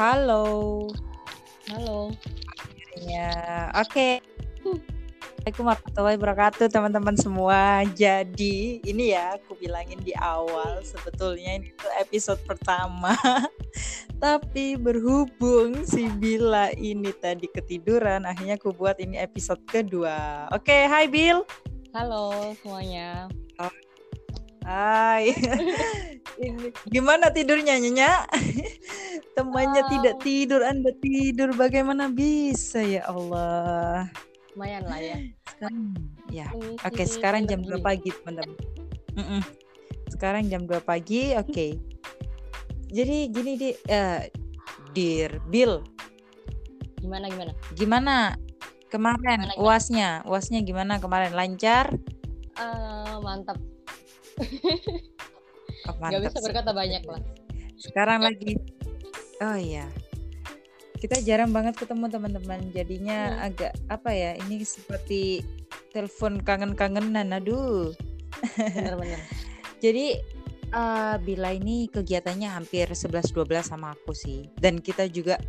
Halo. Halo. Ya, oke. Assalamualaikum warahmatullahi wabarakatuh teman-teman semua. Jadi ini ya aku bilangin di awal sebetulnya ini tuh episode pertama. Tapi berhubung si Bila ini tadi ketiduran, akhirnya aku buat ini episode kedua. Oke, hai Bill. Halo semuanya. Hai. gimana tidurnya Nyonya? Temannya Oh. tidak tidur, Anda tidur bagaimana bisa ya Allah. Lumayan lah ya. Sekarang ya. Oke, sekarang jam 2 energi. pagi, teman-teman. Sekarang jam 2 pagi, oke. Jadi gini di eh Dir Bill, Gimana gimana? gimana kemarin Gimana, gimana? UASnya? UASnya gimana kemarin? Lancar? Eh, mantap. Oh, Gak bisa berkata banyak lah. Sekarang lagi Oh iya. Kita jarang banget ketemu teman-teman. Jadinya Hmm. agak apa ya? Ini seperti telepon kangen-kangenan. Aduh. Bener-bener. Jadi eh, Bila ini kegiatannya hampir 11-12 sama aku sih. Dan kita juga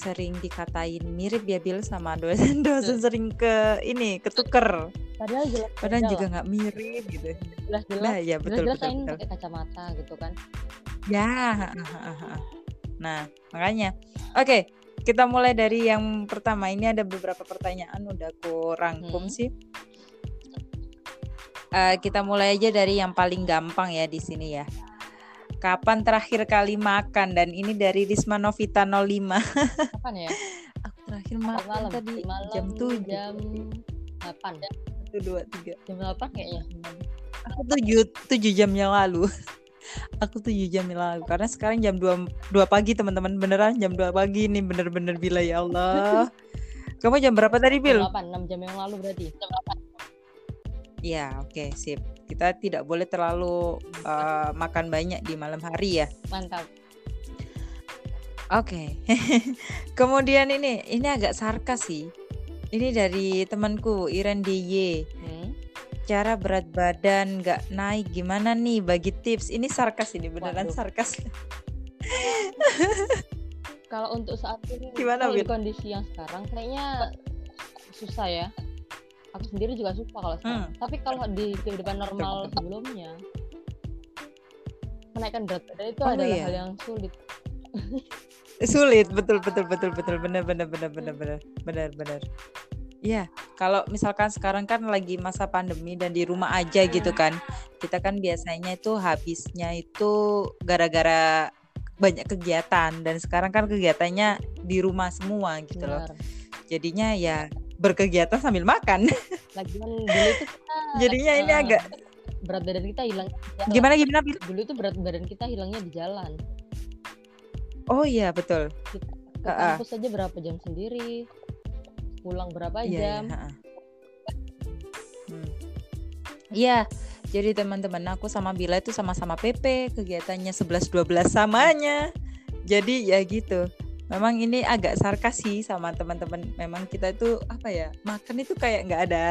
sering dikatain mirip ya Bil sama dosen-dosen sering ke ini ketuker. Padahal jelas Padahal juga nggak mirip gitu. jelas jelas. Nah, ya betul jelas betul. jelas betul. pakai kacamata gitu kan. Ya. Nah, makanya. Oke, kita mulai dari yang pertama. Ini ada beberapa pertanyaan udah aku rangkum Hmm. sih. Eh, kita mulai aja dari yang paling gampang ya di sini ya. Kapan terakhir kali makan? Dan ini dari Risma Novita 05. Kapan ya? Aku terakhir makan malam. tadi malam jam 7. Jam 8 ya? 1 2 3. Jam 8 kayaknya. Aku 7 7 jam yang lalu. Aku 7 jam yang lalu karena sekarang jam 2 2 pagi teman-teman beneran jam 2 pagi ini bener-bener bila ya Allah. Kamu jam berapa tadi, Jam Bil? 8, 6 jam yang lalu berarti. Jam 8. Ya, oke, sip. Kita tidak boleh terlalu uh, makan banyak di malam hari ya. Mantap. Oke. Kemudian ini, ini agak sarkas sih. Ini dari temanku Iren DY. Hmm. Cara berat badan nggak naik gimana nih? Bagi tips. Ini sarkas ini beneran Waduh. sarkas. Kalau untuk saat ini Gimana, di kondisi yang sekarang kayaknya susah ya. Aku sendiri juga susah kalau sekarang. Hmm. Tapi kalau di kehidupan normal sebelumnya menaikkan berat badan itu Oh, adalah iya. hal yang sulit. sulit betul betul betul betul benar benar benar benar benar benar benar Iya, kalau misalkan sekarang kan lagi masa pandemi dan di rumah aja gitu kan. Kita kan biasanya itu habisnya itu gara-gara banyak kegiatan dan sekarang kan kegiatannya di rumah semua gitu loh. Benar. Jadinya ya berkegiatan sambil makan. Lagian dulu itu kita Jadinya ini eh, agak berat badan kita hilang gimana gimana? Dulu itu berat badan kita hilangnya di jalan. Oh iya betul. Kita ke Ah, ah. kampus aja berapa jam sendiri. Pulang berapa Iya, jam. iya, ha-ha. Hmm. Iya, jadi teman-teman aku sama Bila itu sama-sama PP, kegiatannya 11-12 samanya. Jadi ya gitu. Memang ini agak sarkas sih sama teman-teman. Memang kita itu apa ya, makan itu kayak nggak ada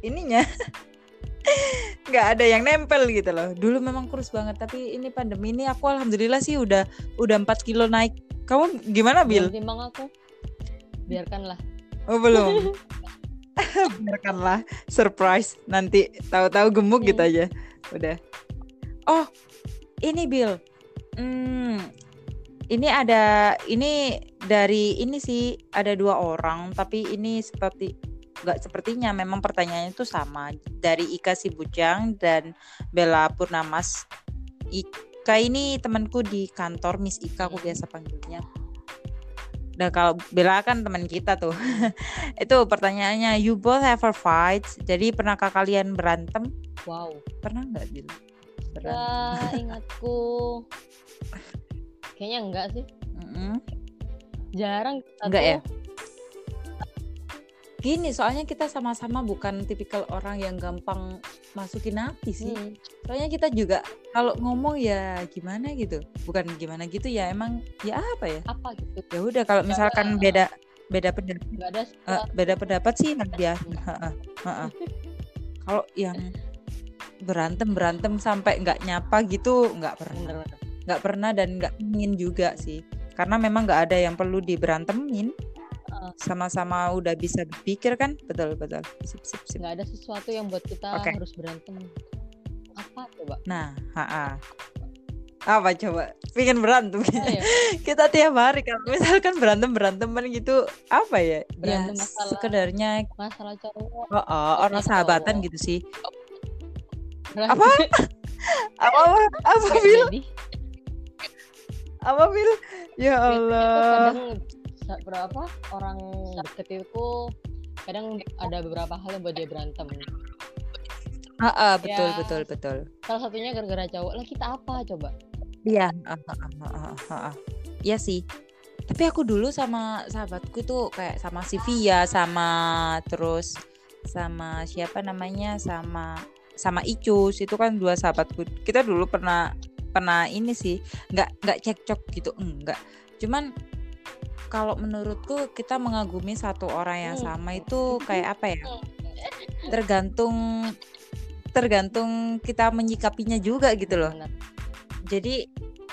ininya. nggak ada yang nempel gitu loh. Dulu memang kurus banget, tapi ini pandemi ini aku alhamdulillah sih udah udah 4 kilo naik. Kamu gimana, Bil? Belum timbang aku. Biarkanlah. Oh belum. Biarkanlah surprise nanti tahu-tahu gemuk gitu Hmm. aja. Udah. Oh, ini Bill. Hmm, ini ada ini dari ini sih ada dua orang tapi ini seperti nggak sepertinya memang pertanyaannya itu sama dari Ika Sibujang dan Bella Purnamas. Ika ini temanku di kantor Miss Ika aku biasa panggilnya. Dan kalau Bella kan teman kita tuh. itu pertanyaannya you both ever fight jadi pernahkah kalian berantem Wow. pernah nggak Bil berantem Wah, ingatku. Kayaknya enggak sih. Mm-mm. Jarang kita Enggak ya? gini soalnya kita sama-sama bukan tipikal orang yang gampang masukin api sih Hmm. soalnya kita juga kalau ngomong ya gimana gitu bukan gimana gitu ya emang ya apa ya apa gitu. ya udah kalau misalkan beda beda pendapat ada sesuatu. beda pendapat sih Hmm. kalau yang berantem berantem sampai nggak nyapa gitu nggak pernah Bener, bener. Nggak pernah dan nggak ingin juga sih. Karena memang nggak ada yang perlu diberantemin. Sama-sama udah bisa berpikir kan? Betul betul. Sip sip sip. Nggak ada sesuatu yang buat kita Oke. harus berantem. Apa coba? Nah ha apa coba? Pingin berantem. Oh, ya. kita tiap hari kalau misalkan berantem beranteman gitu apa ya? Berantem ya masalah- sekedarnya masalah cowok. Oh, oh, orang Masalah sahabatan cowok. gitu sih. Berarti- Apa? apa? Apa apa jadi. Apa Bil ya Allah. kadang berapa? Orang deket itu kadang ada beberapa hal yang buat dia berantem. Ah, ah, betul Ya. betul betul. Salah satunya gara-gara cowok. Lah kita apa coba? Iya, ah, ah, ah, ah, ah, ah, ah. Iya sih. Tapi aku dulu sama sahabatku tuh kayak sama si Via, sama terus sama siapa namanya, sama sama Icus. Itu kan dua sahabatku. Kita dulu pernah pernah ini sih, nggak nggak cekcok gitu, enggak. Cuman kalau menurutku kita mengagumi satu orang yang Hmm. sama itu kayak apa ya? Tergantung tergantung kita menyikapinya juga gitu loh jadi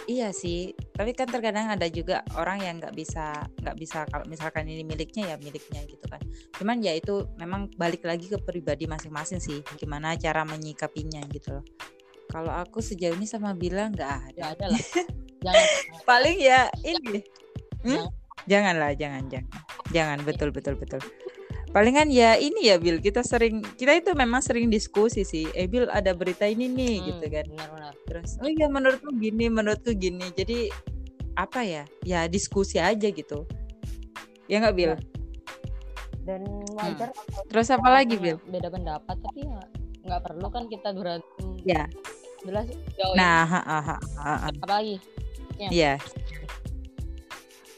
iya sih tapi kan terkadang ada juga orang yang nggak bisa nggak bisa kalau misalkan ini miliknya ya miliknya gitu kan cuman ya itu memang balik lagi ke pribadi masing-masing sih gimana cara menyikapinya gitu loh kalau aku sejauh ini sama bilang nggak ada. Nggak ada lah. Jangan. Paling ya ini. Jangan. hmm? janganlah jangan jangan. Jangan betul betul betul. Palingan ya ini ya Bill kita sering kita itu memang sering diskusi sih. Eh Bill ada berita ini nih Hmm, gitu kan. benar-benar terus oh iya menurutku gini menurutku gini. Jadi apa ya? Ya diskusi aja gitu. Ya nggak Bill dan wajar kalau terus apa lagi Bill beda pendapat tapi ya nggak perlu kan kita berantem. Ya jelas. Jauh nah ha, ha, ha, ha, ha. apa lagi? Ya.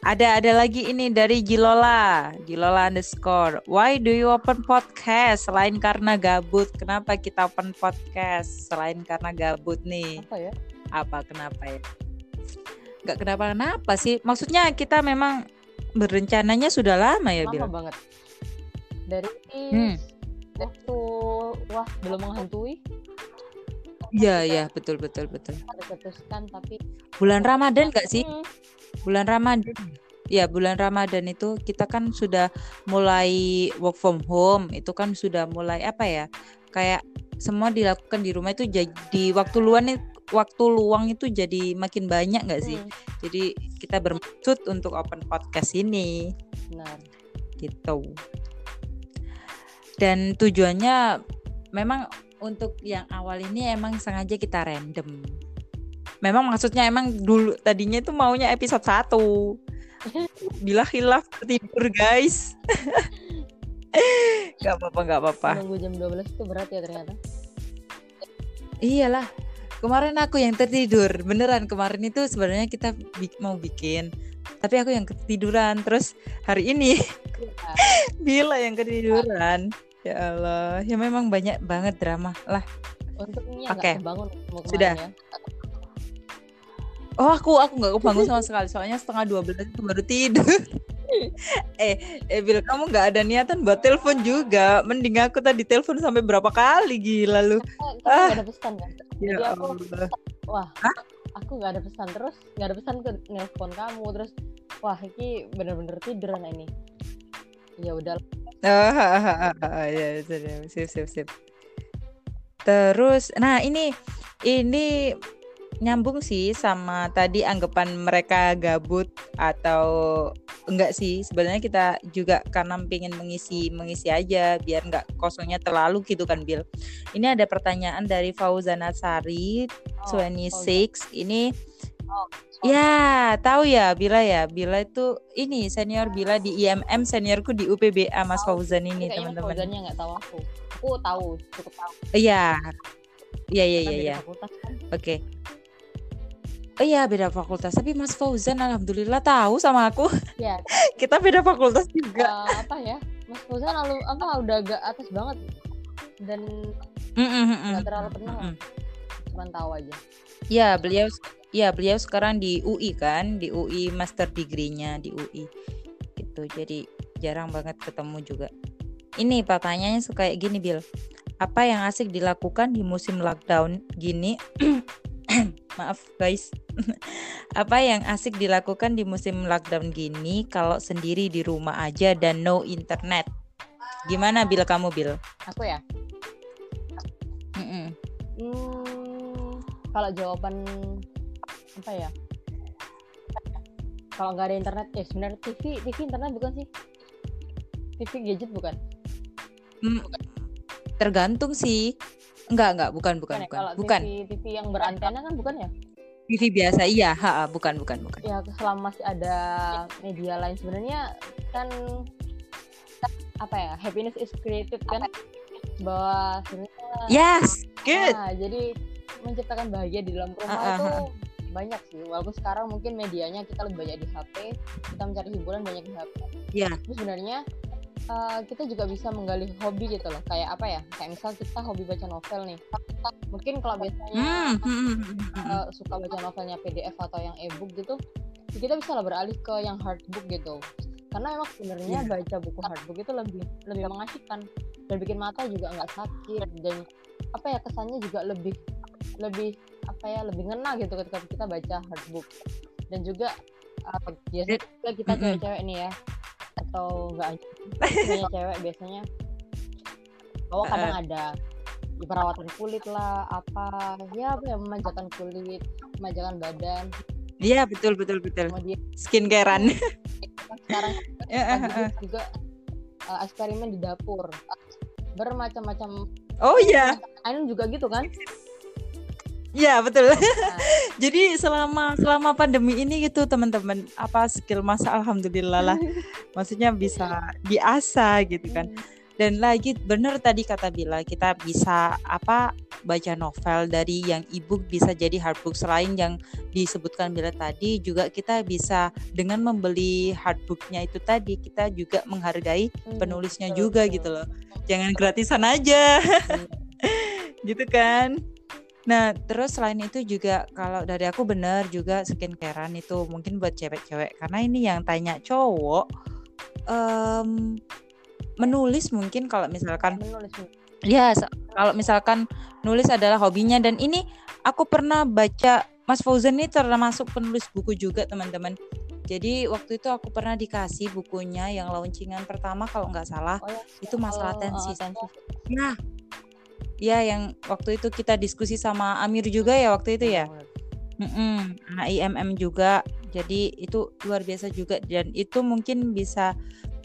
Ada ada lagi ini dari Gilola. Gilola underscore. Why do you open podcast? Selain karena gabut. Kenapa kita open podcast? Selain karena gabut nih. Apa ya? Apa kenapa ya? Nggak kenapa kenapa sih. Maksudnya kita memang berencananya sudah lama ya Bill lama banget. Dari Hmm. waktu wah belum menghantui Iya ya betul betul betul. ada putuskan tapi bulan Ramadan nggak sih? Hmm, bulan Ramadan. Ya bulan Ramadan itu kita kan sudah mulai work from home itu kan sudah mulai apa ya kayak semua dilakukan di rumah itu jadi waktu luang waktu luang itu jadi makin banyak nggak sih? Hmm, jadi kita bermaksud untuk open podcast ini. Benar. Gitu. Dan tujuannya memang untuk yang awal ini emang sengaja kita random. Memang maksudnya emang dulu tadinya itu maunya episode 1 bila hilaf tidur guys. Gak apa-apa gak apa-apa. Nunggu jam 12 itu berat ya ternyata. Iyalah kemarin aku yang tertidur. Beneran kemarin itu sebenarnya kita bi- mau bikin tapi aku yang ketiduran. Terus hari ini bila yang ketiduran ya Allah ya memang banyak banget drama lah untungnya Oke. nggak kebangun mau Sudah. ya. Oh aku aku nggak kebangun sama sekali soalnya setengah 12 itu baru tidur. eh eh Bil kamu nggak ada niatan buat telepon juga. Mending aku tadi telepon sampai berapa kali gila lu. Eh, kita Ah. nggak ada pesan kan Ya Jadi aku- Allah. wah aku nggak ada pesan terus nggak ada pesan ke nelpon kamu terus wah ini bener-bener tidur anak ini ya udah Ah, ya sip sip sip. Terus nah ini ini nyambung sih sama tadi anggapan mereka gabut atau enggak sih sebenarnya kita juga karena pengen mengisi mengisi aja biar enggak kosongnya terlalu gitu kan Bill. Ini ada pertanyaan dari Fauzana Sari Oh, 26 ini Oh, ya tahu ya Bila ya Bila itu ini senior Bila di IMM seniorku di UPBA Mas Tahu. Fauzan ini teman-teman Fauzannya nggak tahu aku aku tahu cukup tahu Iya. Iya iya iya beda iya. fakultas kan Oke. Oh iya beda fakultas, tapi Mas Fauzan alhamdulillah tahu sama aku. ya Kita beda fakultas juga. eh, apa ya Mas Fauzan lalu apa udah agak atas banget dan Mm, mm, mm, nggak mm. terlalu kenal Mm, mm. cuman tahu aja Iya, beliau Iya, beliau sekarang di UI kan, di UI master degree-nya di UI. Gitu. Jadi jarang banget ketemu juga. Ini pertanyaannya suka kayak gini, Bill. Apa yang asik dilakukan di musim lockdown gini maaf guys. Apa yang asik dilakukan di musim lockdown gini kalau sendiri di rumah aja dan no internet? Gimana Bil kamu Bil? Aku ya. Mm-mm. Hmm, kalau jawaban apa ya? Kalau nggak ada internet, ya sebenarnya TV, TV internet bukan sih? TV gadget bukan? Mm, tergantung sih. Enggak, enggak, bukan, bukan, ya? bukan. Kalau Bukan. TV, TV yang berantena kan bukan ya? TV biasa, iya, ha, ha, bukan, bukan, bukan. Ya selama masih ada media lain sebenarnya kan apa ya? Happiness is created kan? Bahwa sebenarnya Yes, good. Nah, jadi menciptakan bahagia di dalam rumah Ah, ah, itu. Banyak sih. Walaupun sekarang mungkin medianya kita lebih banyak di HP, kita mencari hiburan banyak di HP. Iya. Tapi sebenarnya uh, kita juga bisa menggali hobi gitu loh. Kayak apa ya? Kayak misal kita hobi baca novel nih. Mungkin kalau biasanya hmm. uh, suka baca novelnya PDF atau yang e-book gitu, kita bisa lah beralih ke yang hardbook gitu. Karena emang sebenarnya Iya. baca buku hardbook itu lebih lebih mengasihkan dan bikin mata juga nggak sakit dan apa ya kesannya juga lebih lebih apa ya lebih ngena gitu ketika kita baca hardbook dan juga uh, biasanya kita cewek-cewek nih ya atau enggak hanya cewek biasanya bahwa kadang ada di perawatan kulit lah apa ya apa ya memanjakan kulit memanjakan badan. Iya, betul, betul, betul. kemudian Skincarean. sekarang eh. juga uh, eksperimen di dapur. Bermacam-macam Oh iya, Ainun juga gitu kan iya betul. Nah, Jadi selama selama pandemi ini gitu teman-teman, apa skill masa alhamdulillah lah. Maksudnya bisa diasah gitu kan. Dan lagi bener tadi kata Bila, kita bisa apa baca novel dari yang ebook bisa jadi hardbook selain yang disebutkan Bila tadi juga kita bisa dengan membeli hardbooknya itu tadi kita juga menghargai hmm, penulisnya betul, juga betul. gitu loh. Jangan gratisan aja. gitu kan. Nah, terus selain itu juga kalau dari aku bener juga skincarean itu mungkin buat cewek-cewek karena ini yang tanya cowok em, menulis mungkin kalau misalkan menulis ya se- kalau misalkan nulis adalah hobinya dan ini aku pernah baca Mas Fauzan ini termasuk penulis buku juga teman-teman. Jadi waktu itu aku pernah dikasih bukunya yang launcingan pertama kalau nggak salah oh ya itu masalah oh, tensi. oh, tensi. Ya, ya yang waktu itu kita diskusi sama Amir juga ya waktu itu ya. Mm-mm, IMM juga. Jadi itu luar biasa juga. Dan itu mungkin bisa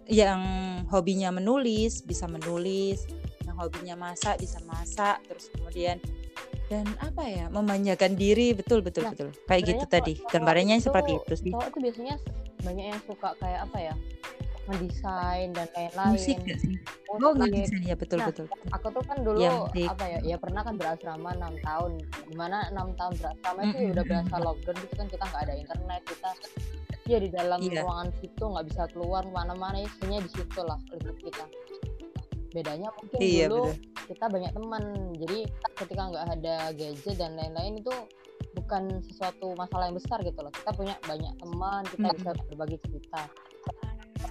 yang hobinya menulis bisa menulis, yang hobinya masak bisa masak, terus kemudian dan apa ya memanjakan diri. Betul betul Nah, betul. Kayak gitu tadi. gambarannya seperti itu- itu sih. cowok itu biasanya banyak yang suka kayak apa ya mendesain dan lain-lain. Musik gak sih? Oh nggak musik. bisa ya betul Nah, betul aku tuh kan dulu musik. apa ya ya pernah kan berasrama enam tahun. Di mana enam tahun berasrama itu Mm-mm, udah berasa lockdown gitu kan kita nggak ada internet kita ya di dalam Iya. ruangan situ nggak bisa keluar ke mana-mana isinya di situ lah hidup kita. Bedanya mungkin iya dulu betul. kita banyak teman jadi ketika nggak ada gadget dan lain-lain itu bukan sesuatu masalah yang besar gitu loh. Kita punya banyak teman kita bisa berbagi cerita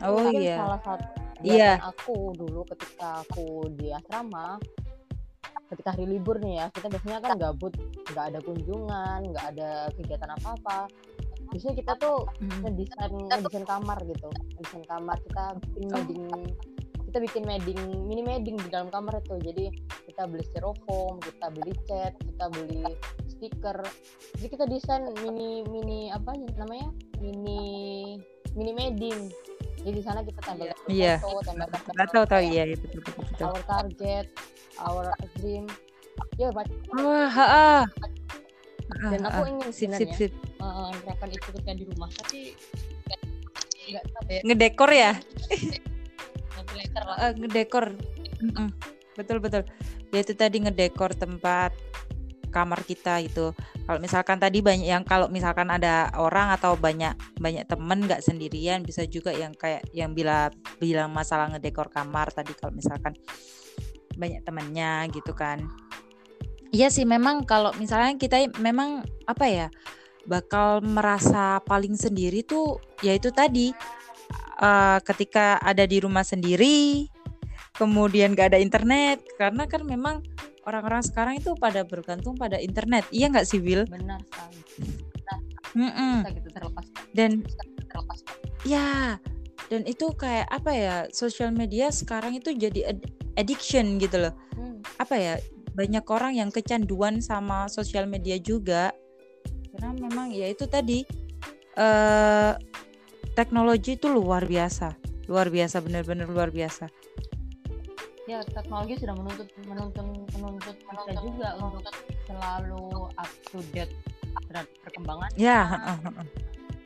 oh mungkin iya. salah satu Iya. aku dulu ketika aku di asrama ketika hari libur nih ya kita biasanya kan gabut nggak ada kunjungan nggak ada kegiatan apa apa biasanya kita tuh Mm. ngedesain ngedesain kamar gitu ngedesain kamar. Kita bikin Oh. medding kita bikin medding mini medding di dalam kamar itu. Jadi kita beli styrofoam kita beli cat kita beli stiker. Jadi kita desain mini mini apa namanya? Mini mini medding jadi di sana kita tempel Iya. foto tempel nggak tahu tahu iya iya, betul betul betul our target our dream. Ya Pak. wah ha, ha. dan aku ingin sip sip sebenarnya sip eh, menerapkan itu ketika di rumah tapi nggak tahu ya. Ngedekor ya? Lah. Eh, ngedekor. Mm-mm. betul betul. Ya itu tadi ngedekor tempat kamar kita gitu. Kalau misalkan tadi banyak yang kalau misalkan ada orang atau banyak banyak temen nggak sendirian bisa juga yang kayak yang bila bilang masalah ngedekor kamar tadi kalau misalkan banyak temennya gitu kan. Iya sih memang kalau misalnya kita memang apa ya bakal merasa paling sendiri tuh ya itu tadi eh, ketika ada di rumah sendiri kemudian gak ada internet karena kan memang orang-orang sekarang itu pada bergantung pada internet. Iya nggak sih, Will? benar sekali nah, Mm-mm. bisa gitu terlepas Dan bisa terlepas ya, dan itu kayak apa ya? Sosial media sekarang itu jadi ad- addiction gitu loh. Hmm, Apa ya? Banyak orang yang kecanduan sama sosial media juga. Karena memang ya itu tadi eh teknologi itu luar biasa. Luar biasa, benar-benar luar biasa. Ya teknologi sudah menuntut menuntun menuntut kita juga untuk selalu up to date terhadap perkembangan Ya.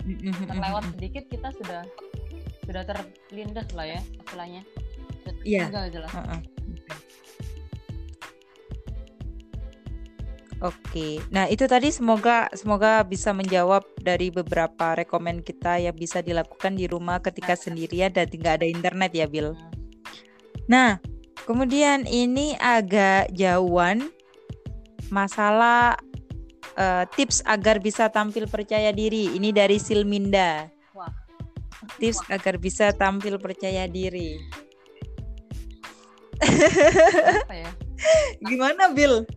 Mm-mm, terlewat sedikit kita sudah sudah terlindas lah ya istilahnya Iya. tertinggal jelas. Oke, nah itu tadi semoga semoga bisa menjawab dari beberapa rekomen kita yang bisa dilakukan di rumah ketika sendirian dan tidak ada internet ya, Bill. Hmm. Nah, kemudian ini agak jauhan masalah eh, tips agar bisa tampil percaya diri. Ini dari Silminda. Wah. Tips agar bisa tampil percaya diri. apa ya Gimana Bill?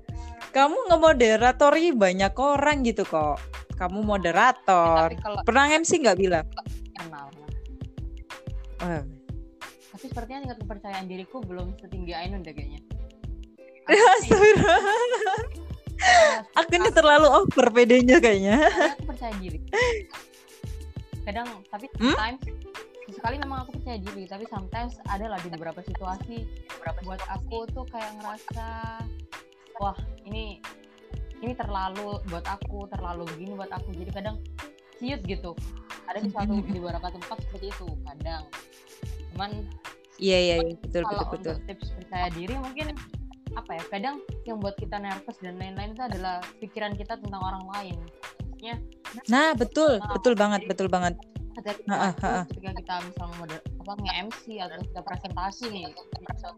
Kamu ngemoderatori banyak orang gitu kok. Kamu moderator. tapi kalau Pernah MC nggak bilang? kenal Oh, tapi sepertinya tingkat kepercayaan diriku belum setinggi Ainun deh kayaknya Astagfirullah. Aku ini terlalu over pedenya kayaknya. Aku percaya diri kadang tapi Hmm? sometimes sekali memang aku percaya diri tapi sometimes ada lah di beberapa situasi beberapa buat aku tuh kayak ngerasa wah ini ini terlalu buat aku terlalu begini buat aku jadi kadang ciut gitu ada di suatu di beberapa tempat seperti itu kadang cuman Iya iya iya, betul kalau betul betul. untuk tips percaya diri mungkin apa ya kadang yang buat kita nervous dan lain-lain itu adalah pikiran kita tentang orang lain maksudnya Nah betul betul banget betul banget. ketika kita, ketika misalnya moder apa nge-MC atau kita presentasi nih Iya.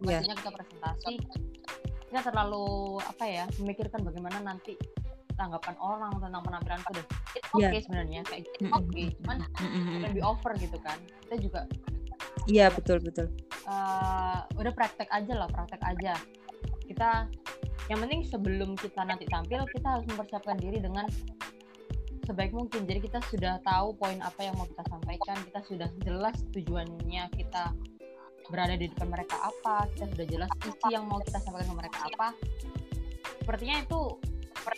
maksudnya kita presentasi kita terlalu apa ya memikirkan bagaimana nanti tanggapan orang tentang penampilanku dan itu oke Iya. sebenarnya kayak gitu oke cuman Mm-mm. lebih over gitu kan kita juga Iya betul betul. eh, udah praktek aja lah praktek aja. Kita yang penting sebelum kita nanti tampil kita harus mempersiapkan diri dengan sebaik mungkin. Jadi kita sudah tahu poin apa yang mau kita sampaikan kita sudah jelas tujuannya kita berada di depan mereka apa kita sudah jelas isi yang mau kita sampaikan ke mereka apa. Sepertinya itu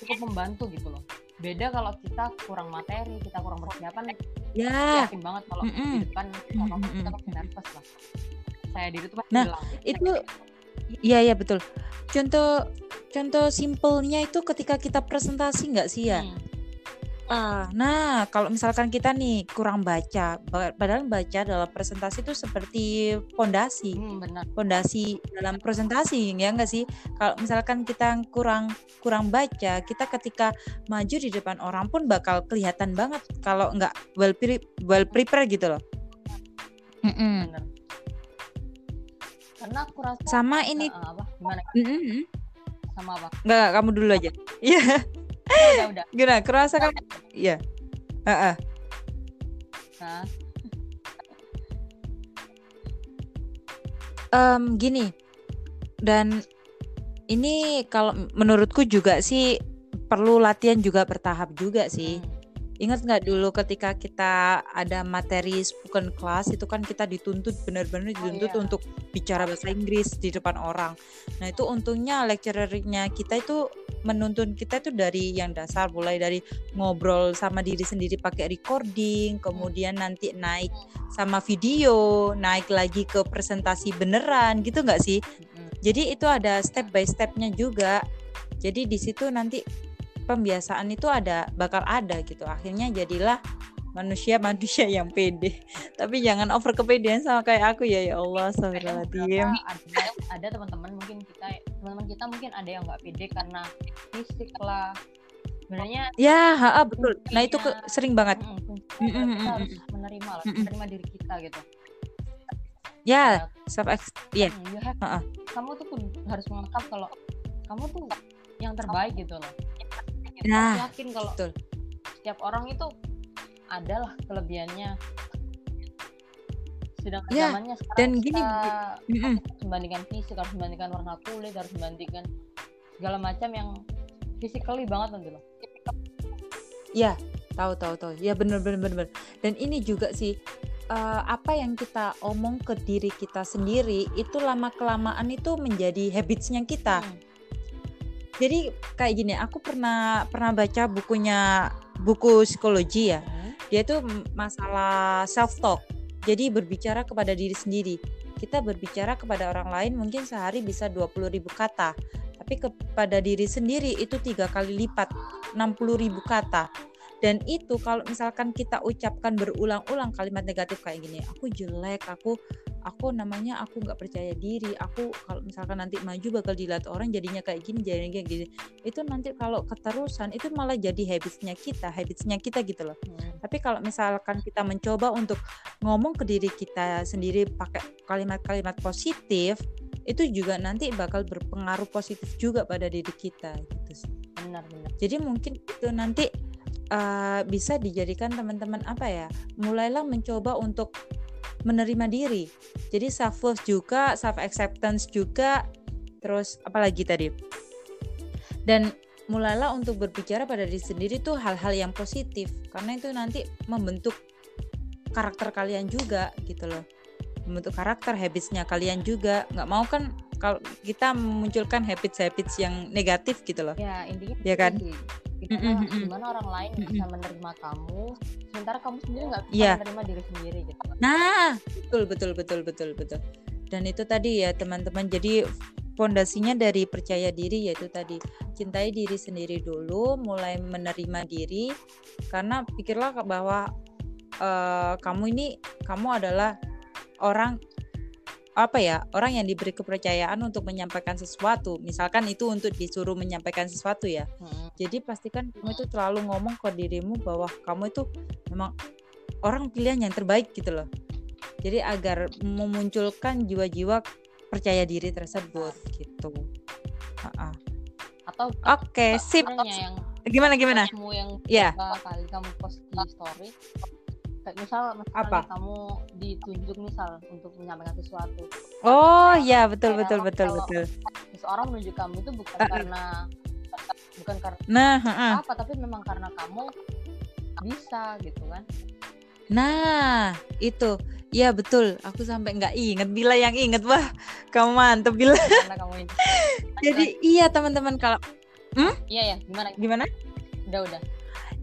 cukup membantu gitu loh. Beda kalau kita kurang materi kita kurang persiapan Ya yakin banget kalau Mm-mm. di depan sama Mm-mm, kita mm-mm. pasti nervous lah saya diri tuh pasti Nah, hilang itu iya iya betul. Contoh contoh simpelnya itu ketika kita presentasi nggak sih ya? Hmm. Ah, nah kalau misalkan kita nih kurang baca, ba- padahal baca dalam presentasi itu seperti pondasi, Hmm, benar pondasi dalam presentasi ya enggak sih? Kalau misalkan kita kurang kurang baca, kita ketika maju di depan orang pun bakal kelihatan banget kalau nggak well pre well prepared gitu loh. Mm-mm. benar karena aku rasa Sama ini, Eh, apa gimana Mm-mm. sama apa nggak nggak, kamu dulu aja. Iya, udah udah gimana? Kerasa kamu? Iya. Heeh. nah Em, gini dan ini kalau menurutku juga sih perlu latihan juga bertahap juga sih hmm, ingat nggak dulu ketika kita ada materi spoken class itu kan kita dituntut benar-benar dituntut iya. untuk bicara bahasa Inggris di depan orang. Nah itu untungnya lecturernya kita itu menuntun kita itu dari yang dasar mulai dari ngobrol sama diri sendiri pakai recording kemudian nanti naik sama video naik lagi ke presentasi beneran gitu nggak sih? Jadi itu ada step by stepnya juga. Jadi di situ nanti pembiasaan itu ada bakal ada gitu. Akhirnya jadilah manusia manusia yang pede. Tapi jangan over kepedean sama kayak aku ya ya Allah astagfirullahaladzim. ada ada teman-teman mungkin kita teman-teman kita mungkin ada yang nggak pede karena fisik lah. Sebenarnya ya ha, ha, betul. Nah itu ke, sering banget. Mm, Mm, mm, kita mm, harus menerima lah Mm, mm. menerima diri kita gitu. Ya self ya Hmm, you have- Ha-ha. kamu tuh harus menganggap kalau kamu tuh yang terbaik gitu loh Nah, yakin kalau betul. setiap orang itu adalah kelebihannya sedangkan Ya, zamannya sekarang dan kita gini, Mm-mm. harus membandingkan fisik harus membandingkan warna kulit harus membandingkan segala macam yang physically banget nanti loh ya tahu tahu tahu ya bener bener bener. dan ini juga sih uh, apa yang kita omong ke diri kita sendiri itu lama kelamaan itu menjadi habitsnya kita Hmm. Jadi kayak gini aku pernah pernah baca bukunya buku psikologi ya. Hmm. dia itu masalah self talk jadi berbicara kepada diri sendiri. Kita berbicara kepada orang lain mungkin sehari bisa 20.000 kata. Tapi kepada diri sendiri itu tiga kali lipat 60.000 kata. Dan itu kalau misalkan kita ucapkan berulang-ulang kalimat negatif kayak gini aku jelek aku aku namanya aku nggak percaya diri aku kalau misalkan nanti maju bakal dilihat orang jadinya kayak gini jadinya kayak gini itu nanti kalau keterusan itu malah jadi habitsnya kita habitsnya kita gitu loh Hmm. tapi kalau misalkan kita mencoba untuk ngomong ke diri kita sendiri pakai kalimat-kalimat positif, itu juga nanti bakal berpengaruh positif juga pada diri kita gitu sih. benar benar Jadi mungkin itu nanti uh, bisa dijadikan teman-teman apa ya? Mulailah mencoba untuk menerima diri. Jadi self worth juga, self acceptance juga, terus apalagi tadi. Dan mulailah untuk berbicara pada diri sendiri tuh hal-hal yang positif karena itu nanti membentuk karakter kalian juga gitu loh membentuk karakter habitsnya kalian juga nggak mau kan kalau kita memunculkan habits-habits yang negatif gitu loh ya intinya Ya itu kan? gimana, Mm-mm, mm-mm. gimana orang lain bisa menerima kamu sementara kamu sendiri nggak bisa Iya. menerima diri sendiri gitu Nah, betul betul betul betul betul. Dan itu tadi ya teman-teman. Jadi fondasinya dari percaya diri yaitu tadi cintai diri sendiri dulu, mulai menerima diri karena pikirlah bahwa eh, kamu ini kamu adalah orang apa ya orang yang diberi kepercayaan untuk menyampaikan sesuatu misalkan itu untuk disuruh menyampaikan sesuatu ya Mm-mm. jadi pastikan kamu itu terlalu ngomong ke dirimu bahwa kamu itu memang orang pilihan yang terbaik gitu loh. Jadi agar memunculkan jiwa-jiwa percaya diri tersebut gitu. Ha-ha. atau Oke, sip. sebenarnya yang Gimana gimana? kamu yang Ya. berapa kali kamu post di story kayak misal misalnya Apa? kamu ditunjuk misal untuk menyampaikan sesuatu Oh ya betul Kayak betul betul betul. seseorang menunjuk kamu itu bukan Uh-uh. karena bukan karena Nah, ha-ha. apa tapi memang karena kamu bisa gitu kan nah itu. Ya betul. Aku sampai nggak inget. Bila yang inget wah, kamu mantep Bila. karena kamu Jadi iya teman-teman kalau iya ya gimana gimana? udah udah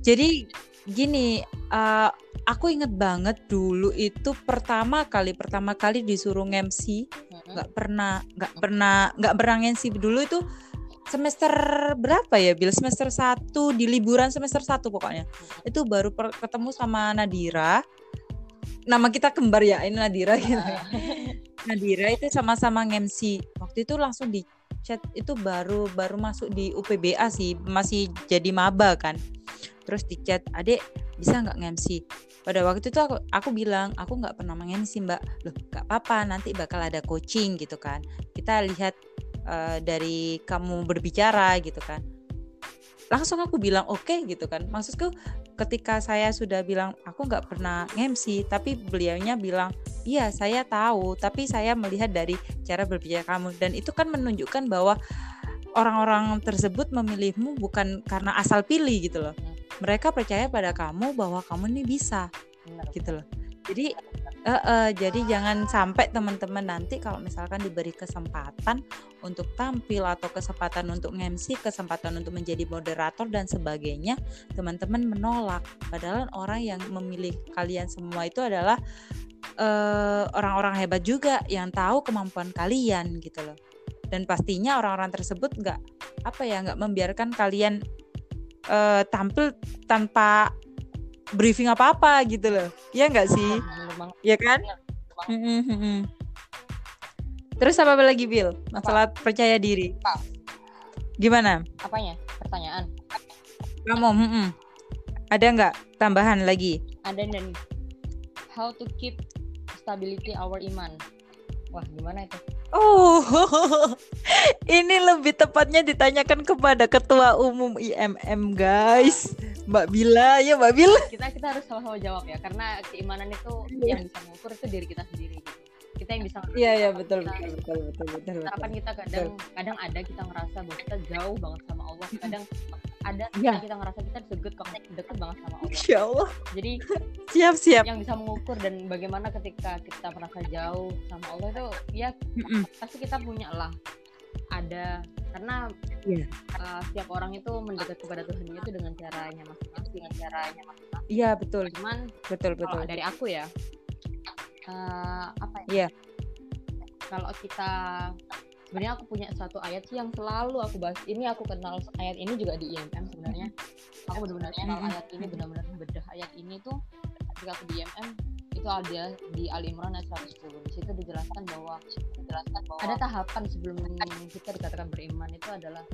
Jadi gini, eh, aku inget banget dulu itu pertama kali pertama kali disuruh MC Mm-mm. nggak pernah nggak pernah nggak pernah MC dulu itu semester berapa ya Bil? Semester satu di liburan semester satu pokoknya. Itu baru per- ketemu sama Nadira. Nama kita kembar ya ini Nadira gitu. Ya. Nadira itu sama-sama MC waktu itu langsung di chat itu baru baru masuk di UPBA sih masih jadi maba kan terus di chat adek bisa nggak nge-MC pada waktu itu aku aku bilang aku nggak pernah nge-MC mbak. Loh nggak apa-apa nanti bakal ada coaching gitu kan. Kita lihat eh, dari kamu berbicara gitu kan. Langsung aku bilang oke gitu kan. Maksudku ketika saya sudah bilang aku nggak pernah nge-MC tapi beliaunya bilang iya saya tahu tapi saya melihat dari cara berbicara kamu. Dan itu kan menunjukkan bahwa orang-orang tersebut memilihmu bukan karena asal pilih gitu loh mereka percaya pada kamu bahwa kamu ini bisa bener gitu loh. Jadi eh, eh, jadi jangan sampai teman-teman nanti kalau misalkan diberi kesempatan untuk tampil atau kesempatan untuk MC kesempatan untuk menjadi moderator dan sebagainya teman-teman menolak. Padahal orang yang memilih kalian semua itu adalah eh, orang-orang hebat juga yang tahu kemampuan kalian gitu loh. Dan pastinya orang-orang tersebut nggak apa ya nggak membiarkan kalian eh, tampil tanpa briefing apa-apa gitu loh. Ya nggak sih? Ya kan? Mm-mm. terus apa lagi Bill masalah percaya diri. Apa? gimana? Apanya? Pertanyaan? Kamu mm-mm. ada nggak tambahan lagi? Ada dan how to keep stability our iman. Wah gimana itu Oh, ini lebih tepatnya ditanyakan kepada Ketua Umum IMM, guys. Mbak Bila, ya Mbak Bila. kita kita harus sama-sama jawab ya karena keimanan itu Iya. yang bisa mengukur itu diri kita sendiri gitu. Kita yang bisa Iya iya betul betul betul betul betul. harapan betul. kita kadang kadang ada kita ngerasa bahwa kita jauh banget sama Allah kadang ada Iya. kita ngerasa kita deket banget deket banget sama Allah Ya Allah. jadi Siap siap. yang bisa mengukur dan bagaimana ketika kita merasa jauh sama Allah itu ya pasti kita punya lah ada karena Iya. uh, setiap orang itu mendekat kepada Tuhan itu dengan caranya masing-masing dengan caranya masing-masing Iya betul cuman betul betul. dari aku ya uh, apa ya? Iya. kalau kita sebenarnya aku punya satu ayat sih yang selalu aku bahas. Ini aku kenal ayat ini juga di IMM sebenarnya. Aku benar-benar kenal ayat ini benar-benar bedah ayat ini tuh ketika aku di IMM itu ada di Ali Imran ayat 110 di situ dijelaskan bahwa dijelaskan bahwa ada tahapan sebelum kita dikatakan beriman itu adalah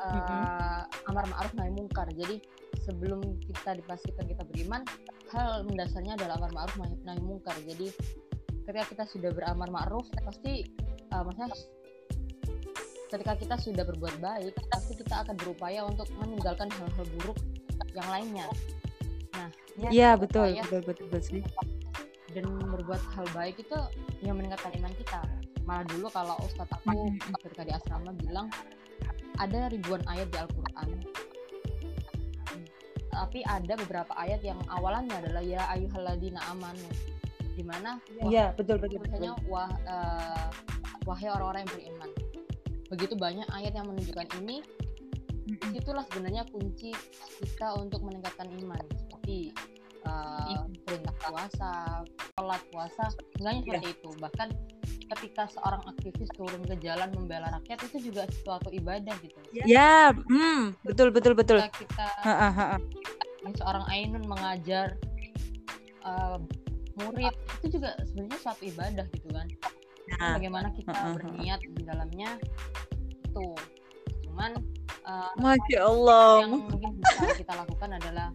uh, amar ma'ruf nahi mungkar jadi sebelum kita dipastikan kita beriman hal mendasarnya adalah amar ma'ruf nahi mungkar jadi ketika kita sudah beramar ma'ruf pasti uh, maksudnya ketika kita sudah berbuat baik pasti kita akan berupaya untuk meninggalkan hal-hal buruk yang lainnya nah ya, Iya betul berupaya betul betul betul sih. dan berbuat hal baik itu yang meningkatkan iman kita malah dulu kalau ustadz aku Mhm. ketika di asrama bilang ada ribuan ayat di Al-Quran. Tapi ada beberapa ayat yang awalannya adalah ya ayuhaladina amanu di mana wah- Iya betul betul betul. tulisannya wah eh, wahai orang-orang yang beriman. Begitu banyak ayat yang menunjukkan ini itulah sebenarnya kunci kita untuk meningkatkan iman. Seperti uh, perintah puasa, sholat puasa, enggaknya seperti itu. Bahkan ketika seorang aktivis turun ke jalan membela rakyat itu juga suatu ibadah gitu. Ya, hmm, betul betul betul. Ketika kita Ha, ha, ha, seorang Ainun mengajar uh, murid itu juga sebenarnya suatu ibadah gitu kan. Nah, Bagaimana kita ha, ha, ha. berniat di dalamnya itu. Cuman uh, Masya Allah. yang mungkin bisa kita lakukan adalah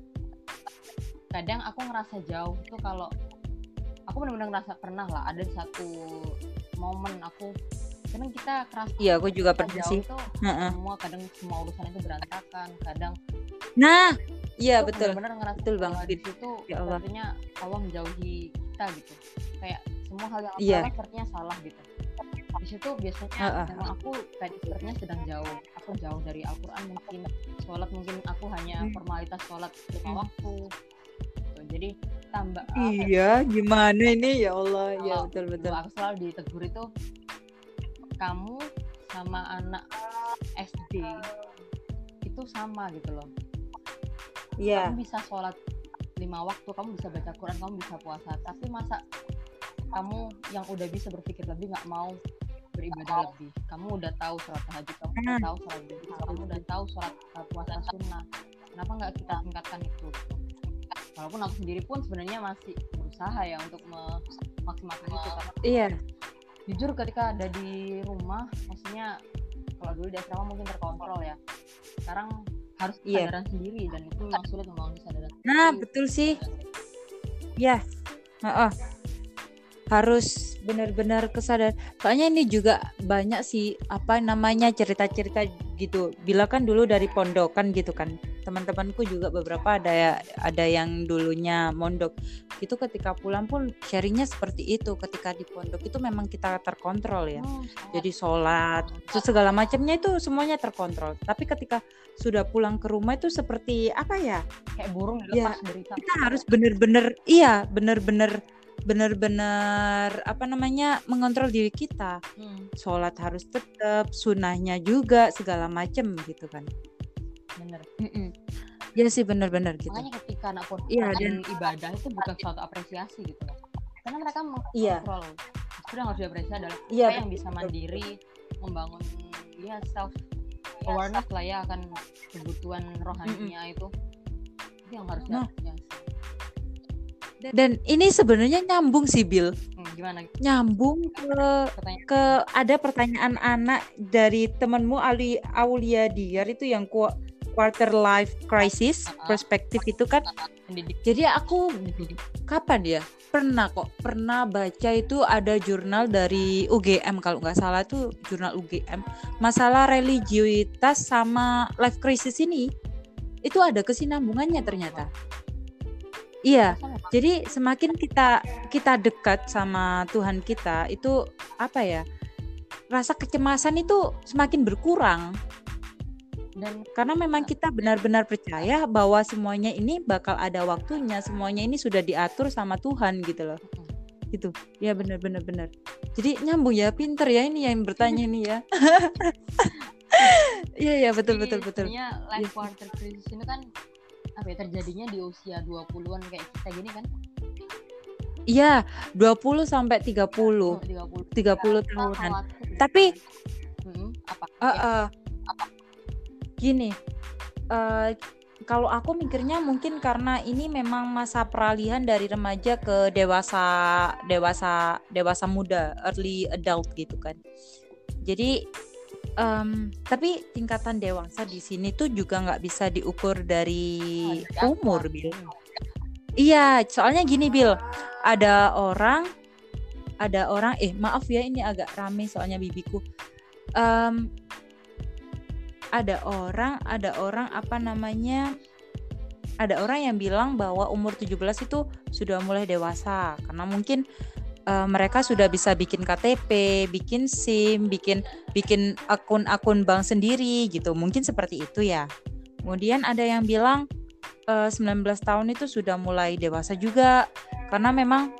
kadang aku ngerasa jauh itu kalau aku benar-benar ngerasa pernah lah ada di satu momen aku kadang kita keras Iya, aku juga pernah sih. tuh Ha-ha. semua kadang semua urusan itu berantakan kadang Nah, iya betul. benar-benar ngerasa Betul banget, di situ Ya Allah. sepertinya Allah menjauhi kita gitu kayak semua hal yang aku lakukan sepertinya salah gitu di situ biasanya Ha-ha. memang aku kayak sepertinya sedang jauh aku jauh dari Al-Quran mungkin sholat mungkin aku hanya Hmm. formalitas sholat lima Hmm. waktu gitu. jadi tambah apa ya, Iya, gimana ini ya Allah. Iya Kalau betul betul. aku selalu ditegur itu kamu sama anak SD itu sama gitu loh Iya. kamu bisa sholat lima waktu kamu bisa baca Quran kamu bisa puasa tapi masa kamu yang udah bisa berpikir lebih nggak mau beribadah lebih kamu udah tahu sholat tahajud kamu udah Hmm. tahu sholat kamu udah tahu sholat puasa sunnah kenapa nggak kita tingkatkan itu gitu. Walaupun aku sendiri pun sebenarnya masih berusaha ya untuk memaksimalkan itu karena Iya. jujur ketika ada di rumah maksudnya kalau dulu di asrama mungkin terkontrol ya sekarang harus Iya. kesadaran sendiri dan itu memang sulit membangun kesadaran Nah, sendiri. betul sih. Ya. Heeh. Harus benar-benar kesadaran. Soalnya ini juga banyak sih apa namanya cerita-cerita gitu. Bila kan dulu dari pondokan gitu kan. Teman-temanku juga beberapa ada ya ada yang dulunya mondok. Itu ketika pulang pun sharingnya seperti itu. Ketika di pondok itu memang kita terkontrol ya. Sangat. Jadi sholat, terus segala macamnya itu semuanya terkontrol. Tapi ketika sudah pulang ke rumah itu seperti apa ya? kayak burung Ya, dilepas dari kita harus bener-bener iya bener-bener bener-bener apa namanya mengontrol diri kita. Hmm, sholat harus tetap sunnahnya juga segala macem gitu kan. Bener. Ya sih bener-bener gitu. Makanya ketika anak pun Iya, dan ibadah itu bukan suatu apresiasi gitu karena mereka Iya. mengontrol. Justru yang harus diapresiasi adalah iya yang bisa mandiri membangun ya self awareness lah ya akan kebutuhan rohaninya itu. Itu yang harus Nah. Dan ini sebenarnya nyambung sih Bill Hmm, gimana? Nyambung ke pertanyaan. ke ada pertanyaan anak dari temanmu Ali Aulia Diar itu yang ku- quarter life crisis perspektif itu kan. Pendidik. Jadi aku kapan ya pernah kok. Pernah baca itu ada jurnal dari UGM kalau nggak salah tuh jurnal UGM masalah religiusitas sama life crisis ini. Itu ada kesinambungannya ternyata Iya. Jadi semakin kita kita dekat sama Tuhan kita itu apa ya? Rasa kecemasan itu semakin berkurang dan karena memang kita benar-benar percaya bahwa semuanya ini bakal ada waktunya, semuanya ini sudah diatur sama Tuhan gitu loh. Gitu. Ya benar-benar benar. Jadi nyambung ya, pinter ya ini yang bertanya nih ya. Iya iya betul Jadi betul betul. sebenarnya life quarter crisis ini kan apa ya terjadinya di usia 20-an kayak kita gini kan Iya, 20 sampai 30. Oh, 30 30 Kita tahunan. khawatir Tapi-. Mm-mm, apa Eh, Ya, eh, gini, eh, kalau aku mikirnya mungkin karena ini memang masa peralihan dari remaja ke dewasa, dewasa, dewasa muda, early adult gitu kan. Jadi, em, tapi tingkatan dewasa di sini tuh juga nggak bisa diukur dari apa? umur, Bil. Iya, soalnya gini, Bil. Ada orang, ada orang, eh maaf ya ini agak rame soalnya bibiku. Em, ada orang, ada orang apa namanya? Ada orang yang bilang bahwa umur 17 itu sudah mulai dewasa karena mungkin eh, mereka sudah bisa bikin KTP, bikin SIM, bikin bikin akun-akun bank sendiri gitu. Mungkin seperti itu ya. Kemudian ada yang bilang eh, 19 tahun itu sudah mulai dewasa juga karena memang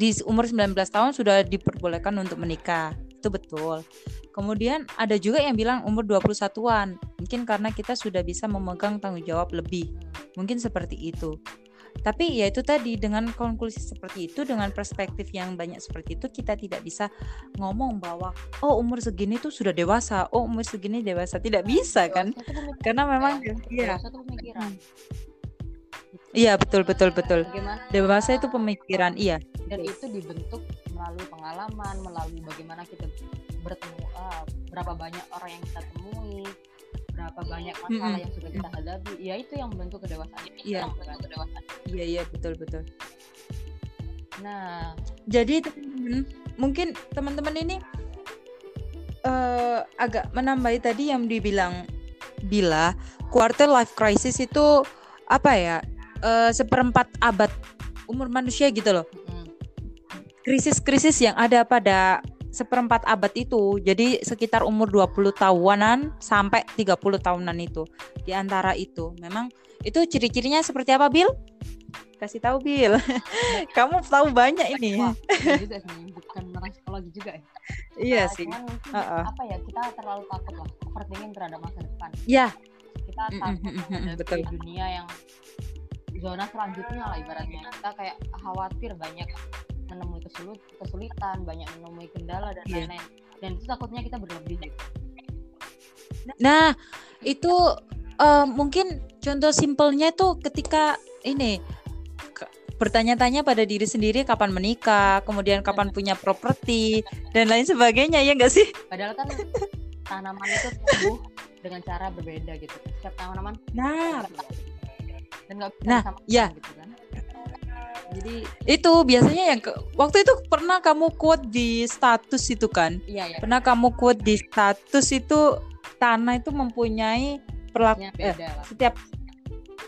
di umur 19 tahun sudah diperbolehkan untuk menikah. Itu betul. Kemudian ada juga yang bilang umur 21-an. Mungkin karena kita sudah bisa memegang tanggung jawab lebih. Mungkin seperti itu. Tapi ya itu tadi dengan konklusi seperti itu dengan perspektif yang banyak seperti itu kita tidak bisa ngomong bahwa oh umur segini tuh sudah dewasa, oh umur segini dewasa. Tidak bisa kan? Dewasa Karena memang ya. iya. Iya, betul betul betul. bagaimana Dewasa itu pemikiran, iya. dan itu dibentuk melalui pengalaman melalui bagaimana kita bertemu ah, berapa banyak orang yang kita temui berapa banyak masalah Mm-mm. yang sudah kita hadapi ya itu yang membentuk kedewasaan Iya. yang membentuk kedewasaan Iya, iya, betul betul. nah Jadi teman-teman, mungkin teman-teman ini eh agak menambahi tadi yang dibilang bila quarter life crisis itu apa ya eh, seperempat abad umur manusia gitu loh. Krisis-krisis yang ada pada seperempat abad itu. Jadi sekitar umur 20 tahunan sampai 30 tahunan itu. Di antara itu memang itu ciri-cirinya seperti apa, Bill? Kasih tahu, Bill. Kamu tahu banyak ini. wah iya juga sih bukan orang psikologi juga ya Iya Nah, sih. cuman mungkin Uh-uh. apa ya kita terlalu takut lah overthinking terhadap masa depan Ya, kita takut mm, betul. dunia yang zona selanjutnya lah ibaratnya kita kayak khawatir banyak menemui kesulit, kesulitan banyak menemui kendala dan Iya. lain-lain dan itu takutnya kita berlebih gitu Nah, itu eh, mungkin contoh simpelnya itu ketika ini bertanya-tanya pada diri sendiri kapan menikah, kemudian kapan punya properti dan lain sebagainya ya enggak sih? padahal kan tanaman itu tumbuh dengan cara berbeda gitu kan setiap tanaman Nah, berbeda. dan nggak bisa Nah, disamakan ya. gitu kan jadi itu biasanya yang ke- waktu itu pernah kamu quote di status itu kan? iya ya Pernah kamu quote di status itu tanah itu mempunyai perlaku eh, lah setiap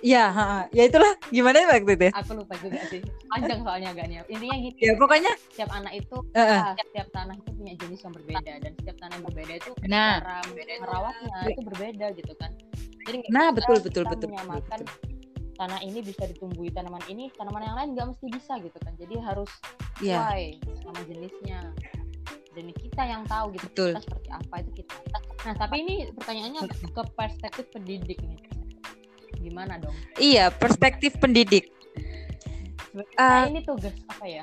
ya, ha, ha. ya itulah gimana ya waktu itu? ya? aku lupa juga sih panjang soalnya agaknya intinya gitu Ya pokoknya setiap anak itu eh. ah, setiap tanah itu punya jenis yang berbeda dan setiap tanah yang berbeda itu Nah. cara merawatnya itu berbeda gitu kan jadi Nah, betul, betul, betul, menyamakan betul. Tanah ini bisa ditumbuhi tanaman ini tanaman yang lain nggak mesti bisa gitu kan jadi harus Iya. sesuai sama jenisnya dan kita yang tahu gitu Betul. kita seperti apa itu kita nah tapi ini pertanyaannya ke perspektif pendidik nih gimana dong Iya, perspektif pendidik. Sebenarnya Ah. ini tugas apa ya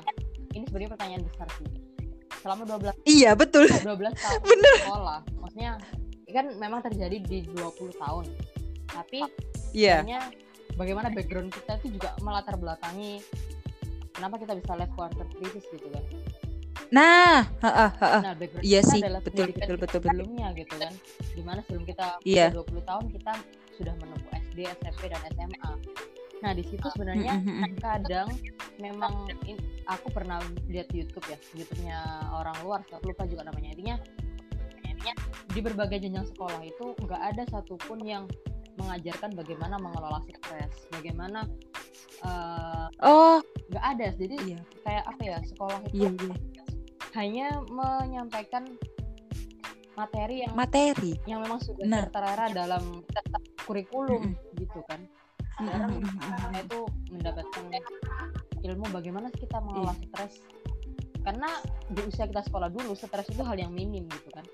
ini sebenarnya pertanyaan besar sih selama 12 Iya, betul. 12 tahun Bener. sekolah maksudnya kan memang terjadi di 20 tahun tapi Iya. sebenarnya bagaimana background kita itu juga melatar belakangi kenapa kita bisa live quarter crisis gitu kan Nah, ha, ha, ha, nah background Iya kita sih, adalah betul, betul, betul, betul. sebelumnya gitu kan di mana sebelum kita Iya. usia 20 tahun kita sudah menempuh SD SMP dan SMA nah di situ sebenarnya Mm, mm, mm. kadang memang in- aku pernah lihat di YouTube ya YouTube-nya orang luar aku lupa juga namanya intinya intinya di berbagai jenjang sekolah itu nggak ada satupun yang mengajarkan bagaimana mengelola stres bagaimana eh, Oh, nggak ada jadi iya. kayak apa ya sekolah itu Iya, iya. hanya menyampaikan materi yang Materi. yang memang sudah Nah. tertera dalam kurikulum gitu kan sekarang Mm, mm, mm, mm. saya itu mendapatkan ilmu bagaimana kita mengelola stres karena di usia kita sekolah dulu stres itu hal yang minim gitu kan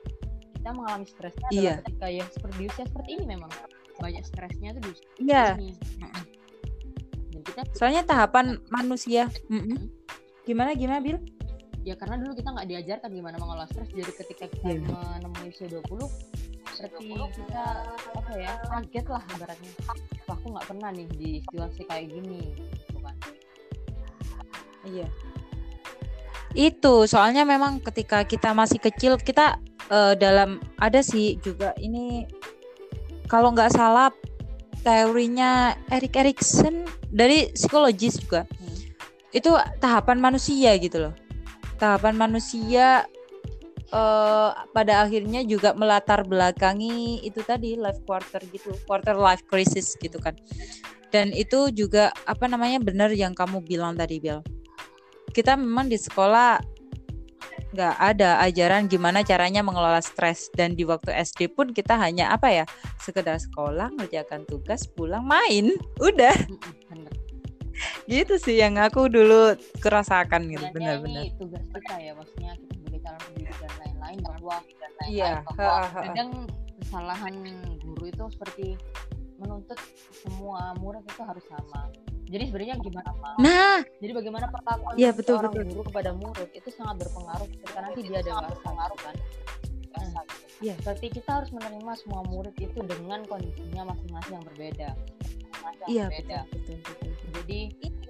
kita mengalami stresnya adalah Iya. ketika ya seperti di usia seperti ini memang banyak stresnya di usia Iya. dan kita Soalnya tahapan manusia. Mm. Gimana gimana Bil? ya karena dulu kita nggak diajarkan gimana mengelola stres jadi ketika kita Iya. menemui usia 20 seperti kita apa ya kaget lah ibaratnya wah aku nggak pernah nih di situasi kayak gini gitu kan Iya. Itu soalnya memang ketika kita masih kecil kita eh, dalam ada sih juga ini kalau nggak salah teorinya Erik Erikson dari psikologis juga. Hmm. itu tahapan manusia gitu loh. Tahapan manusia eh, pada akhirnya juga melatar belakangi itu tadi life quarter gitu quarter life crisis gitu kan. Dan itu juga apa namanya benar yang kamu bilang tadi Bel. Kita memang di sekolah nggak ada ajaran gimana caranya mengelola stres. Dan di waktu SD pun kita hanya apa ya sekedar sekolah ngerjakan tugas pulang main. Udah. Bener. Gitu sih yang aku dulu kerasakan gitu benar-benar tugas kita ya maksudnya kita sebagai calon pendidik dan lain-lain bahwa Iya, ha. kadang kesalahan guru itu seperti menuntut semua murid itu harus sama jadi sebenarnya gimana nah. Jadi bagaimana perlakuan Iya, betul, seorang betul. guru kepada murid itu sangat berpengaruh ketika nanti dia dewasa pengaruh kan? Nah, Iya. berarti kita harus menerima semua murid itu dengan kondisinya masing-masing yang berbeda. Iya betul betul betul, jadi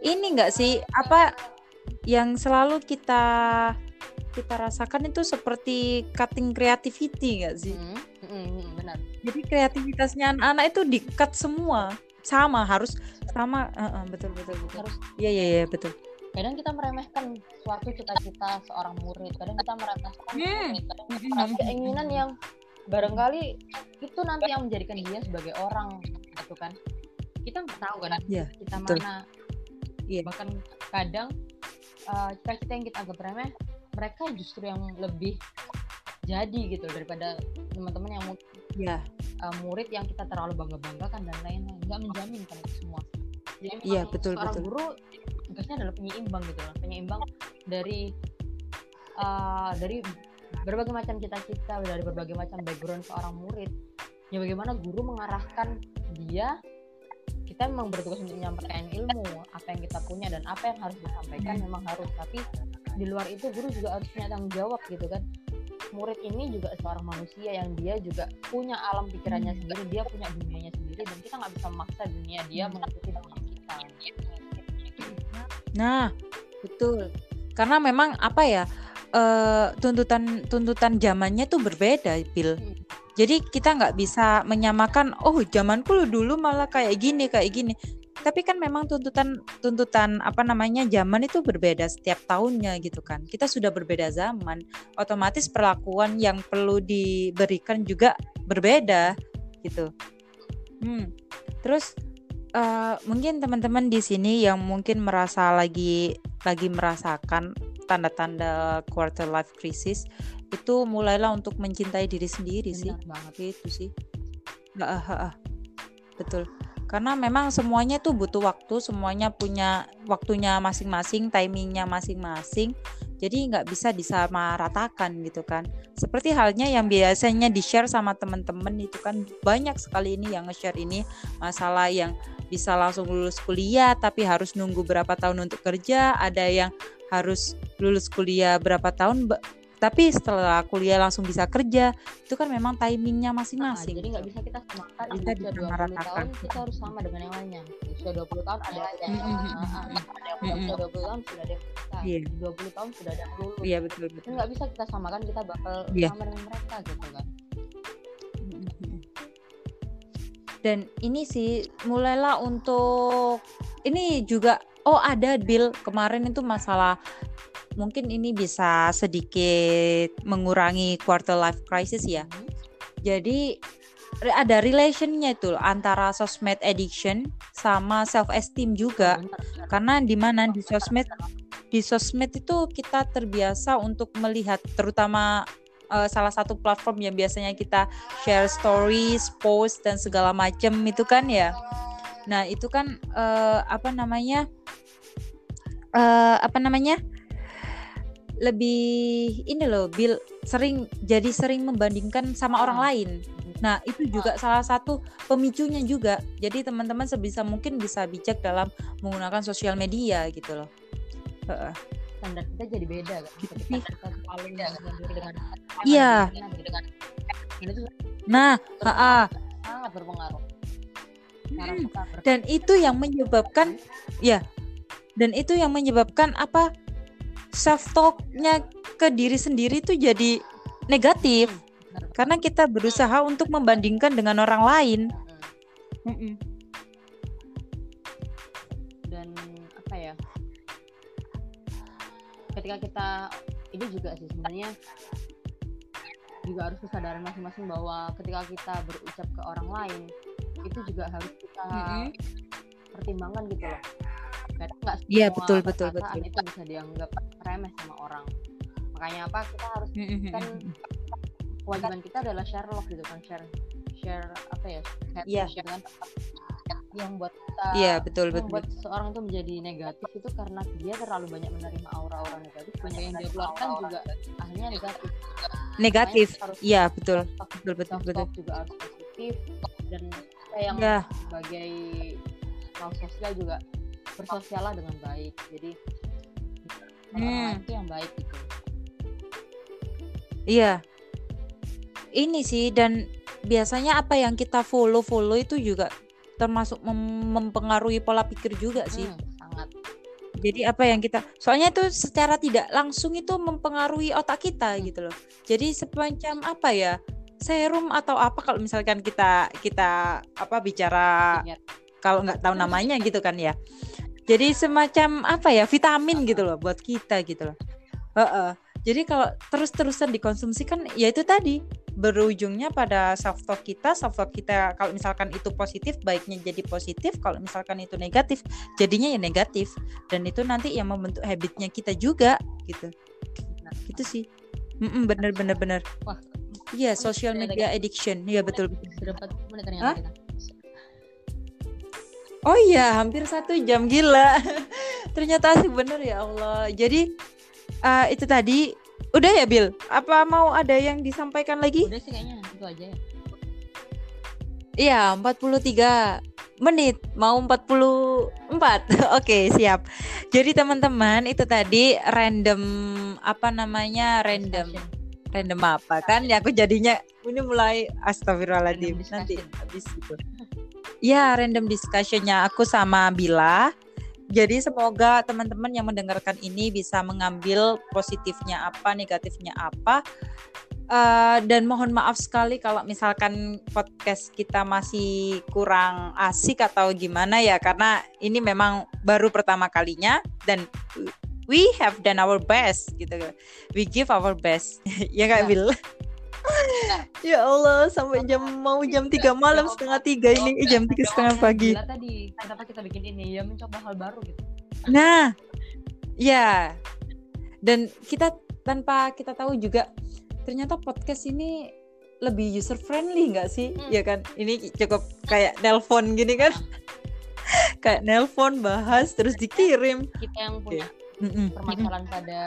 ini enggak sih apa yang selalu kita kita rasakan itu seperti cutting creativity enggak sih? Mm, mm, mm, mm, benar. Jadi kreativitasnya anak-anak itu di-cut semua sama harus sama eh, eh, betul betul betul. Harus. Iya iya iya betul. Kadang kita meremehkan suatu cita-cita seorang murid kadang kita meremehkan Hmm. murid kadang kita meremehkan keinginan yang barangkali itu nanti yang menjadikan dia sebagai orang gitu kan. Kita nggak tahu kan Iya, kita betul. mana. Iya. bahkan kadang uh, cita-cita yang kita anggap remeh mereka justru yang lebih jadi gitu daripada teman-teman yang mu- ya uh, murid yang kita terlalu bangga banggakan dan lain-lain. Nggak menjamin kan itu semua. Jadi Iya, betul, seorang betul. guru tugasnya adalah penyeimbang gitu loh. Penyeimbang dari uh, dari berbagai macam cita-cita dari berbagai macam background seorang murid. Ya bagaimana guru mengarahkan dia kita memang bertugas untuk menyampaikan ilmu apa yang kita punya dan apa yang harus disampaikan Hmm. memang harus. Tapi di luar itu guru juga harus punya tanggung jawab gitu kan murid ini juga seorang manusia yang dia juga punya alam pikirannya Hmm. sendiri dia punya dunianya sendiri dan kita nggak bisa memaksa dunia dia Hmm. mengikuti dunia kita Nah, betul. Karena memang apa ya? eh, tuntutan tuntutan zamannya tuh berbeda, Bill. Hmm. Jadi kita nggak bisa menyamakan, oh zamanku dulu malah kayak gini, kayak gini. Tapi kan memang tuntutan tuntutan apa namanya zaman itu berbeda setiap tahunnya gitu kan. Kita sudah berbeda zaman, otomatis perlakuan yang perlu diberikan juga berbeda gitu. Hmm. Terus eh, mungkin teman-teman di sini yang mungkin merasa lagi lagi merasakan tanda-tanda quarter life crisis itu mulailah untuk mencintai diri sendiri sih benar banget gitu sih nggak ah, ah, ah. betul karena memang semuanya tuh butuh waktu semuanya punya waktunya masing-masing timingnya masing-masing. Jadi nggak bisa disamaratakan gitu kan. Seperti halnya yang biasanya di share sama teman-teman itu kan banyak sekali ini yang nge-share ini. Masalah yang bisa langsung lulus kuliah tapi harus nunggu berapa tahun untuk kerja. Ada yang harus lulus kuliah berapa tahun tapi setelah kuliah langsung bisa kerja itu kan memang timingnya Nah, masing-masing jadi nggak bisa kita samakan Kita di usia 20 disamaratakan. tahun kita harus sama dengan yang lainnya. Usia 20 tahun ada yang Ah, ah, mm, ada yang mm, usia 20 tahun sudah ada yang Iya. di 20 tahun sudah ada yang lulus. Iya betul Kan betul. Nggak bisa kita samakan kita bakal Iya. sama dengan mereka gitu kan. Dan ini sih mulailah untuk ini juga oh ada Bill kemarin itu masalah mungkin ini bisa sedikit mengurangi quarter life crisis ya Hmm. jadi ada relationnya itu antara sosmed addiction sama self esteem juga karena di mana di sosmed di sosmed itu kita terbiasa untuk melihat terutama uh, salah satu platform yang biasanya kita share stories, post dan segala macam itu kan ya. Nah, itu kan uh, apa namanya? Uh, apa namanya? Lebih ini loh, Bill sering jadi sering membandingkan sama orang lain. Nah, itu juga salah satu pemicunya juga. Jadi teman-teman sebisa mungkin bisa bijak dalam menggunakan sosial media gitu loh. Uh, standar kita jadi beda kan gitu. ketika kita selalu dengan iya nah ha sangat berpengaruh hmm. dan itu yang menyebabkan ya dan itu yang menyebabkan apa self talknya ke diri sendiri itu jadi negatif. Karena kita berusaha untuk membandingkan dengan orang lain. Dan apa ya? Ketika kita ini juga sih sebenarnya juga harus kesadaran masing-masing bahwa ketika kita berucap ke orang lain itu juga harus kita mm-hmm. pertimbangkan gitu loh karena nggak iya betul betul betul. itu bisa dianggap remeh sama orang. Makanya apa kita harus mm-hmm. kan kewajiban kita adalah share love gitu kan share share apa ya share, yeah. share dengan yang buat kita iya betul yang betul. buat seorang itu menjadi negatif itu karena dia terlalu banyak menerima aura-aura negatif banyak yang dia keluarkan juga akhirnya negatif. Negatif. Iya betul. Betul betul betul. juga harus positif dan kita yang ya. sebagai sosial juga bersosialah dengan baik jadi hmm. itu yang baik itu iya ini sih dan biasanya apa yang kita follow follow itu juga termasuk mem mempengaruhi pola pikir juga sih. Hmm, sangat. Jadi apa yang kita soalnya itu secara tidak langsung itu mempengaruhi otak kita gitu loh. Jadi semacam apa ya? serum atau apa kalau misalkan kita kita apa bicara kalau nggak tahu namanya gitu kan ya. Jadi semacam apa ya vitamin gitu loh buat kita gitu loh. Uh -uh. Jadi kalau terus-terusan dikonsumsi kan ya itu tadi berujungnya pada self talk kita self talk kita kalau misalkan itu positif baiknya jadi positif kalau misalkan itu negatif jadinya ya negatif. Dan itu nanti yang membentuk habitnya kita juga gitu. Nah, gitu sih. Mm -mm, bener bener bener. Wah. Iya social media addiction. Iya betul betul Oh iya, hampir satu jam gila. Ternyata sih bener ya Allah. Jadi uh, itu tadi Udah ya Bill? Apa mau ada yang disampaikan lagi? Udah sih kayaknya itu aja ya. Iya, 43 menit mau 44. Oke, siap. Jadi teman-teman itu tadi random apa namanya? random random apa kan ya aku jadinya ini mulai astagfirullahaladzim nanti habis itu. Ya, random discussionnya aku sama Bila jadi semoga teman-teman yang mendengarkan ini bisa mengambil positifnya apa, negatifnya apa. Uh, dan mohon maaf sekali kalau misalkan podcast kita masih kurang asik atau gimana ya karena ini memang baru pertama kalinya dan we have done our best gitu. We give our best. ya Kak Bill? Ya Allah sampai jam mau jam tiga malam setengah tiga ini eh, jam tiga setengah pagi. tadi kenapa kita bikin ini ya mencoba hal baru gitu. Nah, ya dan kita tanpa kita tahu juga ternyata podcast ini lebih user friendly nggak sih? Hmm. Ya kan, ini cukup kayak nelpon gini kan? kayak nelpon bahas terus dikirim. Kita yang punya okay. permasalahan pada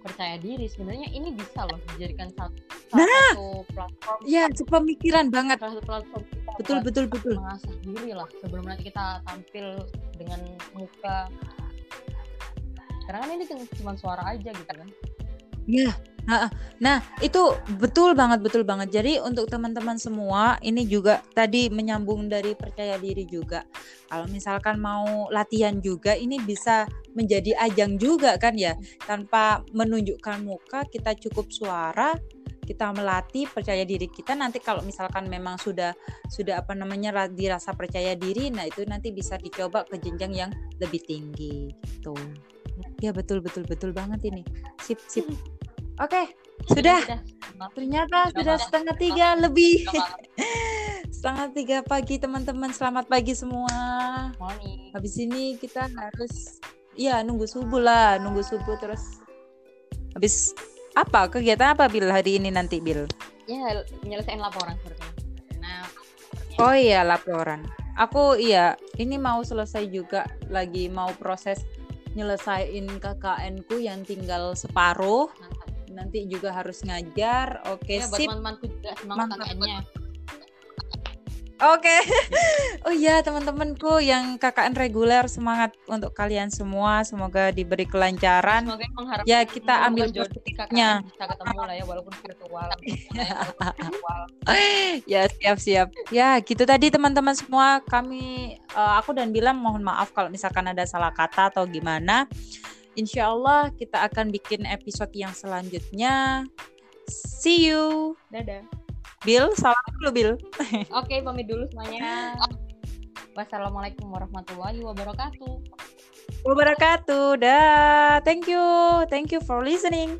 percaya diri. Sebenarnya ini bisa loh dijadikan satu, nah, satu platform ya pemikiran banget. satu platform kita betul betul betul. mengasah diri lah sebelum nanti kita tampil dengan muka. Karena kan ini cuma suara aja gitu kan. Ya Nah, itu betul banget, betul banget. Jadi untuk teman-teman semua, ini juga tadi menyambung dari percaya diri juga. Kalau misalkan mau latihan juga, ini bisa menjadi ajang juga kan ya. Tanpa menunjukkan muka kita cukup suara kita melatih percaya diri kita. Nanti kalau misalkan memang sudah sudah apa namanya dirasa percaya diri nah itu nanti bisa dicoba ke jenjang yang lebih tinggi gitu. Ya betul betul betul banget ini. Sip sip oke Sudah. Sudah. Ternyata Sudah sudah setengah tiga lebih. Setengah tiga pagi teman-teman. Selamat pagi semua. Morning. Habis ini kita harus ya nunggu subuh lah, nunggu subuh terus. Habis apa kegiatan apa Bil hari ini nanti Bil? Ya, menyelesaikan laporan sepertinya. Nah, Oh iya laporan. Aku iya ini mau selesai juga lagi mau proses nyelesain KKN ku yang tinggal separuh. mantap. Nanti juga harus ngajar. Oke Ya, buat sip. teman-temanku juga semangat Mantap. KKN-nya. Oke. oh iya teman-temanku yang KKN reguler semangat untuk kalian semua. Semoga diberi kelancaran. Semoga mengharapkan Ya, kita ambil positifnya. Bisa ketemu lah ya walaupun virtual. Ya, virtual. ya siap siap. Ya gitu tadi teman-teman semua. Kami eh, aku dan bilang mohon maaf kalau misalkan ada salah kata atau gimana. Insya Allah kita akan bikin episode yang selanjutnya. See you. Dadah. Bill, salam dulu Bill. Oke, pamit dulu semuanya. Wassalamualaikum warahmatullahi wabarakatuh. Wabarakatuh. Dah. Thank you. Thank you for listening.